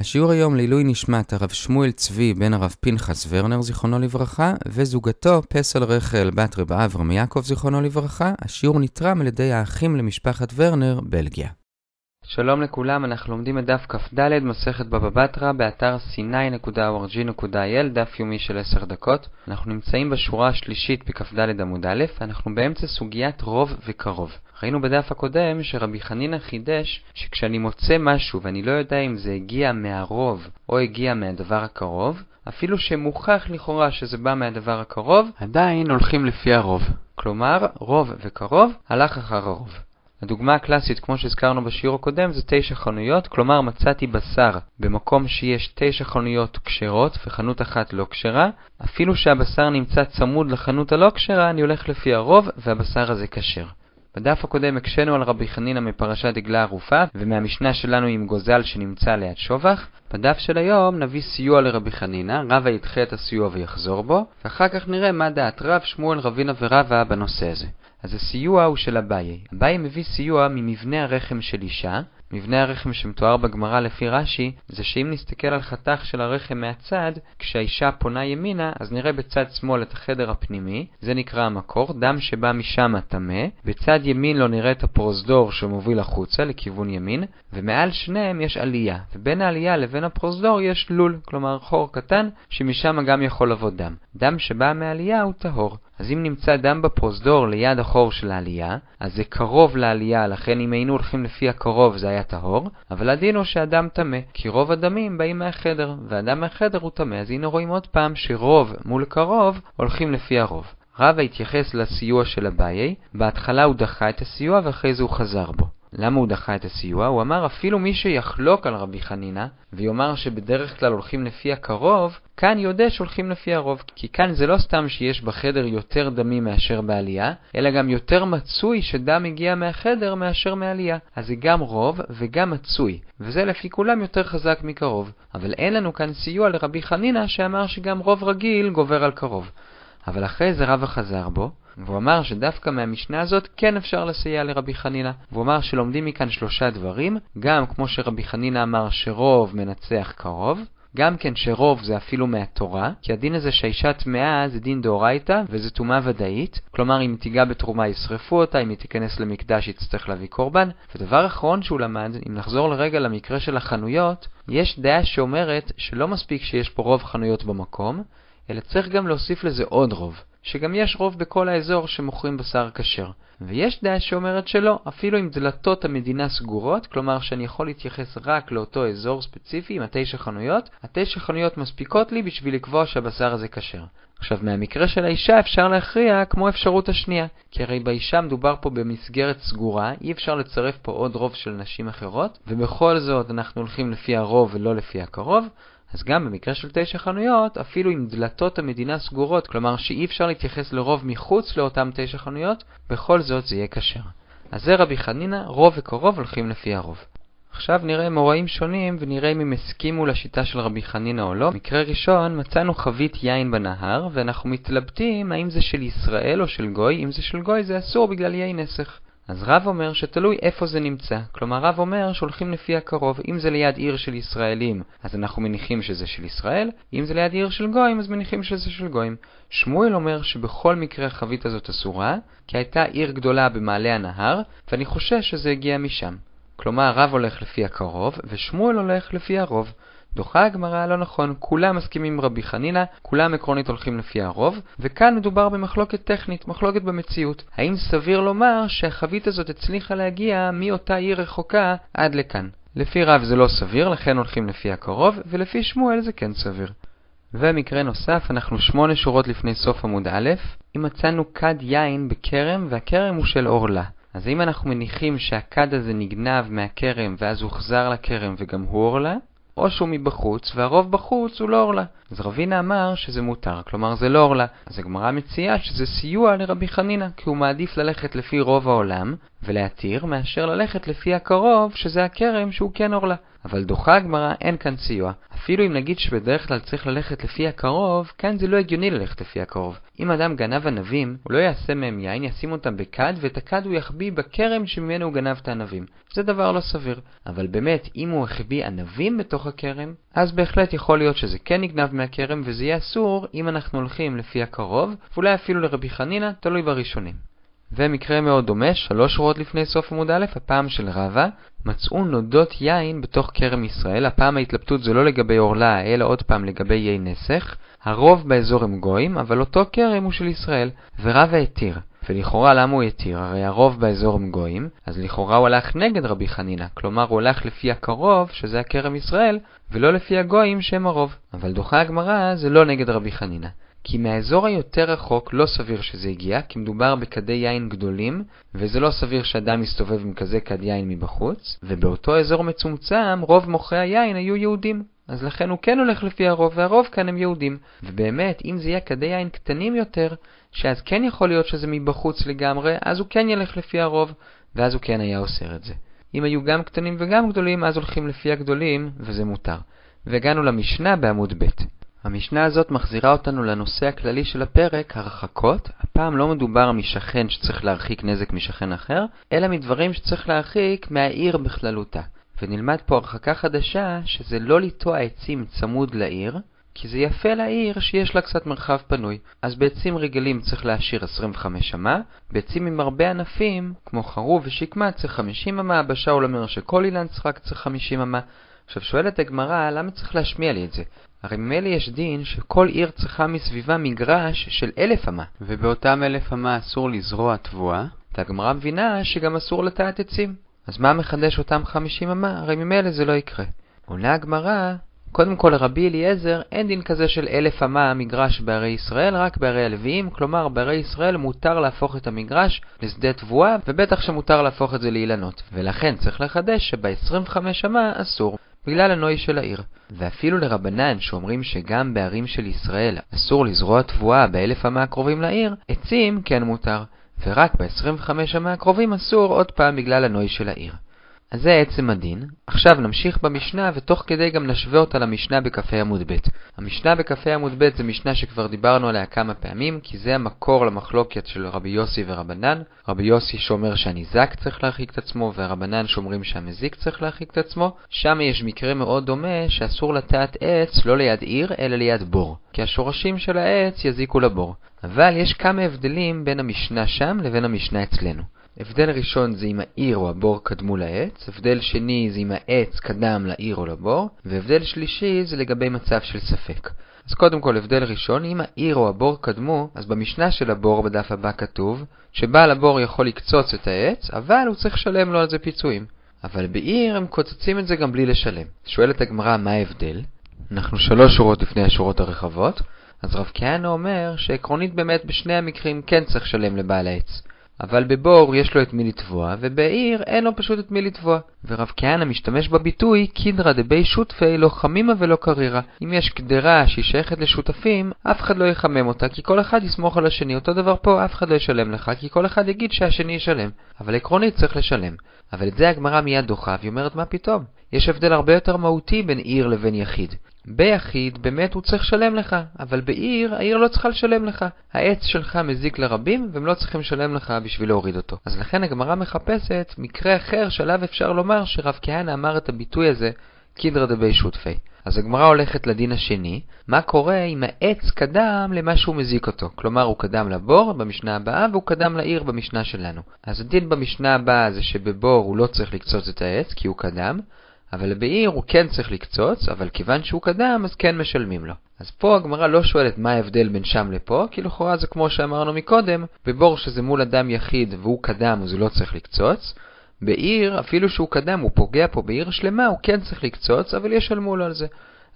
השיעור היום לעילוי נשמת הרב שמואל צבי בן הרב פנחס ורנר זיכרונו לברכה, וזוגתו פסל רחל בת רב אברהם יעקב זיכרונו לברכה. השיעור נתרם על ידי האחים למשפחת ורנר, בלגיה. שלום לכולם, אנחנו לומדים את דף כ"ד, מסכת בבא בתרא, באתר sny.org.il, דף יומי של 10 דקות. אנחנו נמצאים בשורה השלישית בכ"ד עמוד א', אנחנו באמצע סוגיית רוב וקרוב. ראינו בדף הקודם שרבי חנינא חידש שכשאני מוצא משהו ואני לא יודע אם זה הגיע מהרוב או הגיע מהדבר הקרוב, אפילו שמוכח לכאורה שזה בא מהדבר הקרוב, עדיין הולכים לפי הרוב. כלומר, רוב וקרוב הלך אחר הרוב. הדוגמה הקלאסית, כמו שהזכרנו בשיעור הקודם, זה תשע חנויות, כלומר מצאתי בשר במקום שיש תשע חנויות כשרות וחנות אחת לא כשרה, אפילו שהבשר נמצא צמוד לחנות הלא כשרה, אני הולך לפי הרוב והבשר הזה כשר. בדף הקודם הקשינו על רבי חנינא מפרשת דגלה ערופה, ומהמשנה שלנו עם גוזל שנמצא ליד שובח. בדף של היום נביא סיוע לרבי חנינא, רבא ידחה את הסיוע ויחזור בו, ואחר כך נראה מה דעת רב, שמואל, רבינה ורבא בנושא הזה. אז הסיוע הוא של אביי. אביי מביא סיוע ממבנה הרחם של אישה. מבנה הרחם שמתואר בגמרא לפי רש"י, זה שאם נסתכל על חתך של הרחם מהצד, כשהאישה פונה ימינה, אז נראה בצד שמאל את החדר הפנימי, זה נקרא המקור, דם שבא משם הטמא, בצד ימין לא נראה את הפרוזדור שמוביל החוצה לכיוון ימין, ומעל שניהם יש עלייה, ובין העלייה לבין הפרוזדור יש לול, כלומר חור קטן, שמשם גם יכול לבוא דם. דם שבא מהעלייה הוא טהור. אז אם נמצא דם בפרוזדור ליד החור של העלייה, אז זה קרוב לעלייה, לכן אם היינו הולכים לפי הקרוב זה היה טהור, אבל הדין הוא שהדם טמא, כי רוב הדמים באים מהחדר, והדם מהחדר הוא טמא, אז הנה רואים עוד פעם שרוב מול קרוב הולכים לפי הרוב. רבא התייחס לסיוע של אביי, בהתחלה הוא דחה את הסיוע ואחרי זה הוא חזר בו. למה הוא דחה את הסיוע? הוא אמר אפילו מי שיחלוק על רבי חנינא, ויאמר שבדרך כלל הולכים לפי הקרוב, כאן יודע שהולכים לפי הרוב. כי כאן זה לא סתם שיש בחדר יותר דמים מאשר בעלייה, אלא גם יותר מצוי שדם הגיע מהחדר מאשר מעלייה. אז זה גם רוב וגם מצוי, וזה לפי כולם יותר חזק מקרוב. אבל אין לנו כאן סיוע לרבי חנינא שאמר שגם רוב רגיל גובר על קרוב. אבל אחרי זה רבא חזר בו, והוא אמר שדווקא מהמשנה הזאת כן אפשר לסייע לרבי חנינא. והוא אמר שלומדים מכאן שלושה דברים, גם כמו שרבי חנינא אמר שרוב מנצח קרוב, גם כן שרוב זה אפילו מהתורה, כי הדין הזה שהאישה טמאה זה דין דאורייתא וזה טומאה ודאית, כלומר אם תיגע בתרומה ישרפו אותה, אם היא תיכנס למקדש היא תצטרך להביא קורבן. ודבר אחרון שהוא למד, אם נחזור לרגע למקרה של החנויות, יש דעה שאומרת שלא מספיק שיש פה רוב חנויות במקום, אלא צריך גם להוסיף לזה עוד רוב. שגם יש רוב בכל האזור שמוכרים בשר כשר. ויש דעה שאומרת שלא, אפילו אם דלתות המדינה סגורות, כלומר שאני יכול להתייחס רק לאותו אזור ספציפי עם התשע חנויות, התשע חנויות מספיקות לי בשביל לקבוע שהבשר הזה כשר. עכשיו, מהמקרה של האישה אפשר להכריע כמו אפשרות השנייה, כי הרי באישה מדובר פה במסגרת סגורה, אי אפשר לצרף פה עוד רוב של נשים אחרות, ובכל זאת אנחנו הולכים לפי הרוב ולא לפי הקרוב, אז גם במקרה של תשע חנויות, אפילו אם דלתות המדינה סגורות, כלומר שאי אפשר להתייחס לרוב מחוץ לאותם תשע חנויות, בכל זאת זה יהיה כשר. אז זה רבי חנינא, רוב וקרוב הולכים לפי הרוב. עכשיו נראה מוראים שונים ונראה אם הם הסכימו לשיטה של רבי חנינא או לא. מקרה ראשון, מצאנו חבית יין בנהר, ואנחנו מתלבטים האם זה של ישראל או של גוי, אם זה של גוי זה אסור בגלל יין נסך. אז רב אומר שתלוי איפה זה נמצא. כלומר, רב אומר שהולכים לפי הקרוב. אם זה ליד עיר של ישראלים, אז אנחנו מניחים שזה של ישראל. אם זה ליד עיר של גויים, אז מניחים שזה של גויים. שמואל אומר שבכל מקרה החבית הזאת אסורה, כי הייתה עיר גדולה במעלה הנהר, ואני חושש שזה הגיע משם. כלומר, רב הולך לפי הקרוב, ושמואל הולך לפי הרוב. דוחה הגמרא לא נכון, כולם מסכימים עם רבי חנינא, כולם עקרונית הולכים לפי הרוב, וכאן מדובר במחלוקת טכנית, מחלוקת במציאות. האם סביר לומר שהחבית הזאת הצליחה להגיע מאותה עיר רחוקה עד לכאן? לפי רב זה לא סביר, לכן הולכים לפי הקרוב, ולפי שמואל זה כן סביר. ומקרה נוסף, אנחנו שמונה שורות לפני סוף עמוד א', אם מצאנו כד יין בכרם והכרם הוא של עורלה. אז אם אנחנו מניחים שהכד הזה נגנב מהכרם ואז הוחזר לכרם וגם הוא עורלה, או שהוא מבחוץ, והרוב בחוץ הוא לא אורלה. אז רבינה אמר שזה מותר, כלומר זה לא אורלה. אז הגמרא מציעה שזה סיוע לרבי חנינא, כי הוא מעדיף ללכת לפי רוב העולם, ולהתיר, מאשר ללכת לפי הקרוב, שזה הכרם שהוא כן אורלה. אבל דוחה הגמרא, אין כאן סיוע. אפילו אם נגיד שבדרך כלל צריך ללכת לפי הקרוב, כאן זה לא הגיוני ללכת לפי הקרוב. אם אדם גנב ענבים, הוא לא יעשה מהם יין, ישים אותם בכד, ואת הכד הוא יחביא בכרם שממנו הוא גנב את הענבים. זה דבר לא סביר. אבל באמת, אם הוא החביא ענבים בתוך הכרם, אז בהחלט יכול להיות שזה כן נגנב מהכרם, וזה יהיה אסור אם אנחנו הולכים לפי הקרוב, ואולי אפילו לרבי חנינא, תלוי בראשונים. ומקרה מאוד דומה, שלוש שורות לפני סוף עמוד א', הפעם של רבא, מצאו נודות יין בתוך כרם ישראל, הפעם ההתלבטות זה לא לגבי עורלה, אלא עוד פעם לגבי יי נסך. הרוב באזור הם גויים, אבל אותו כרם הוא של ישראל, ורבא התיר. ולכאורה למה הוא התיר? הרי הרוב באזור הם גויים, אז לכאורה הוא הלך נגד רבי חנינא, כלומר הוא הלך לפי הקרוב, שזה הכרם ישראל, ולא לפי הגויים שהם הרוב. אבל דוחה הגמרא זה לא נגד רבי חנינא. כי מהאזור היותר רחוק לא סביר שזה הגיע, כי מדובר בכדי יין גדולים, וזה לא סביר שאדם יסתובב עם כזה כד יין מבחוץ, ובאותו אזור מצומצם רוב מוכרי היין היו יהודים. אז לכן הוא כן הולך לפי הרוב, והרוב כאן הם יהודים. ובאמת, אם זה יהיה כדי יין קטנים יותר, שאז כן יכול להיות שזה מבחוץ לגמרי, אז הוא כן ילך לפי הרוב, ואז הוא כן היה אוסר את זה. אם היו גם קטנים וגם גדולים, אז הולכים לפי הגדולים, וזה מותר. והגענו למשנה בעמוד ב'. המשנה הזאת מחזירה אותנו לנושא הכללי של הפרק, הרחקות. הפעם לא מדובר משכן שצריך להרחיק נזק משכן אחר, אלא מדברים שצריך להרחיק מהעיר בכללותה. ונלמד פה הרחקה חדשה, שזה לא לטוע עצים צמוד לעיר, כי זה יפה לעיר שיש לה קצת מרחב פנוי. אז בעצים רגילים צריך להשאיר 25 אמה, בעצים עם הרבה ענפים, כמו חרוב ושקמה, צריך 50 אמה, בשאול אומר שכל אילן צחק צריך 50 אמה. עכשיו שואלת הגמרא, למה צריך להשמיע לי את זה? הרי ממילא יש דין שכל עיר צריכה מסביבה מגרש של אלף אמה, ובאותם אלף אמה אסור לזרוע תבואה, והגמרא מבינה שגם אסור לטעת עצים. אז מה מחדש אותם חמישים אמה? הרי ממילא זה לא יקרה. עונה הגמרא, קודם כל לרבי אליעזר אין דין כזה של אלף אמה מגרש בערי ישראל, רק בערי הלוויים, כלומר בערי ישראל מותר להפוך את המגרש לשדה תבואה, ובטח שמותר להפוך את זה לאילנות. ולכן צריך לחדש שב-25 אמה אסור. בגלל הנוי של העיר. ואפילו לרבנן שאומרים שגם בערים של ישראל אסור לזרוע תבואה באלף אמה הקרובים לעיר, עצים כן מותר, ורק ב-25 אמה הקרובים אסור עוד פעם בגלל הנוי של העיר. אז זה עצם הדין. עכשיו נמשיך במשנה ותוך כדי גם נשווה אותה למשנה בכ"ה עמוד ב'. המשנה בכ"ה עמוד ב' זה משנה שכבר דיברנו עליה כמה פעמים, כי זה המקור למחלוקת של רבי יוסי ורבנן. רבי יוסי שאומר שהניזק צריך להרחיק את עצמו, ורבנן שאומרים שהמזיק צריך להרחיק את עצמו. שם יש מקרה מאוד דומה שאסור לטעת עץ לא ליד עיר, אלא ליד בור. כי השורשים של העץ יזיקו לבור. אבל יש כמה הבדלים בין המשנה שם לבין המשנה אצלנו. הבדל ראשון זה אם העיר או הבור קדמו לעץ, הבדל שני זה אם העץ קדם לעיר או לבור, והבדל שלישי זה לגבי מצב של ספק. אז קודם כל, הבדל ראשון, אם העיר או הבור קדמו, אז במשנה של הבור בדף הבא כתוב שבעל הבור יכול לקצוץ את העץ, אבל הוא צריך לשלם לו על זה פיצויים. אבל בעיר הם קוצצים את זה גם בלי לשלם. שואלת הגמרא מה ההבדל? אנחנו שלוש שורות לפני השורות הרחבות, אז רב כהנא אומר שעקרונית באמת בשני המקרים כן צריך לשלם לבעל העץ. אבל בבור יש לו את מי לתבוע, ובעיר אין לו פשוט את מי לתבוע. ורב כהנא משתמש בביטוי קידרא דבי שותפי לא חמימה ולא קרירה. אם יש קדרה שהיא שייכת לשותפים, אף אחד לא יחמם אותה, כי כל אחד יסמוך על השני. אותו דבר פה, אף אחד לא ישלם לך, כי כל אחד יגיד שהשני ישלם. אבל עקרונית צריך לשלם. אבל את זה הגמרא מיד דוחה, והיא אומרת מה פתאום? יש הבדל הרבה יותר מהותי בין עיר לבין יחיד. ביחיד באמת הוא צריך לשלם לך, אבל בעיר, העיר לא צריכה לשלם לך. העץ שלך מזיק לרבים, והם לא צריכים לשלם לך בשביל להוריד אותו. אז לכן הגמרא מחפשת מקרה אחר שעליו אפשר לומר שרב כהנא אמר את הביטוי הזה, קידרא דבי שותפי. אז הגמרא הולכת לדין השני, מה קורה אם העץ קדם למה שהוא מזיק אותו. כלומר, הוא קדם לבור במשנה הבאה, והוא קדם לעיר במשנה שלנו. אז הדין במשנה הבאה זה שבבור הוא לא צריך לקצוץ את העץ, כי הוא קדם, אבל בעיר הוא כן צריך לקצוץ, אבל כיוון שהוא קדם, אז כן משלמים לו. אז פה הגמרא לא שואלת מה ההבדל בין שם לפה, כי לכאורה זה כמו שאמרנו מקודם, בבור שזה מול אדם יחיד והוא קדם אז הוא לא צריך לקצוץ. בעיר, אפילו שהוא קדם, הוא פוגע פה בעיר שלמה, הוא כן צריך לקצוץ, אבל ישלמו לו על זה.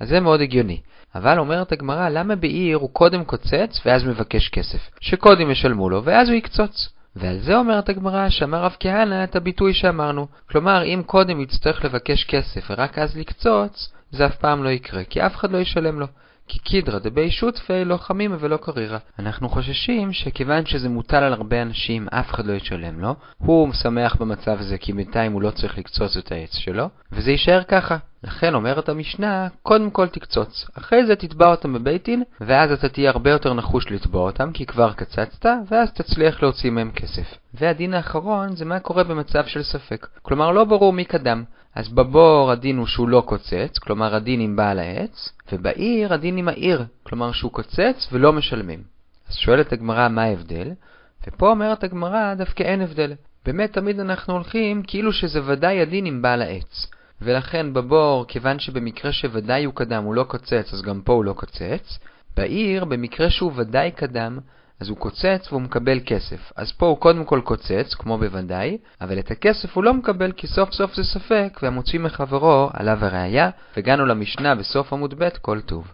אז זה מאוד הגיוני. אבל אומרת הגמרא, למה בעיר הוא קודם קוצץ ואז מבקש כסף? שקודם ישלמו לו ואז הוא יקצוץ. ועל זה אומרת הגמרא שאמר רב כהנא את הביטוי שאמרנו. כלומר, אם קודם יצטרך לבקש כסף ורק אז לקצוץ, זה אף פעם לא יקרה, כי אף אחד לא ישלם לו. כי קידרא דבי שותפי לא חמימה ולא קרירה. אנחנו חוששים שכיוון שזה מוטל על הרבה אנשים, אף אחד לא ישלם לו, הוא שמח במצב הזה כי בינתיים הוא לא צריך לקצוץ את העץ שלו, וזה יישאר ככה. לכן אומרת המשנה, קודם כל תקצוץ, אחרי זה תתבע אותם בבית דין, ואז אתה תהיה הרבה יותר נחוש לתבוע אותם, כי כבר קצצת, ואז תצליח להוציא מהם כסף. והדין האחרון זה מה קורה במצב של ספק. כלומר, לא ברור מי קדם. אז בבור הדין הוא שהוא לא קוצץ, כלומר הדין עם בעל העץ, ובעיר הדין עם העיר, כלומר שהוא קוצץ ולא משלמים. אז שואלת הגמרא מה ההבדל, ופה אומרת הגמרא דווקא אין הבדל. באמת תמיד אנחנו הולכים כאילו שזה ודאי הדין עם בעל העץ. ולכן בבור, כיוון שבמקרה שוודאי הוא קדם הוא לא קוצץ, אז גם פה הוא לא קוצץ. בעיר, במקרה שהוא ודאי קדם, אז הוא קוצץ והוא מקבל כסף. אז פה הוא קודם כל קוצץ, כמו בוודאי, אבל את הכסף הוא לא מקבל כי סוף סוף זה ספק, והמוציא מחברו עליו הראייה, והגענו למשנה בסוף עמוד ב' כל טוב.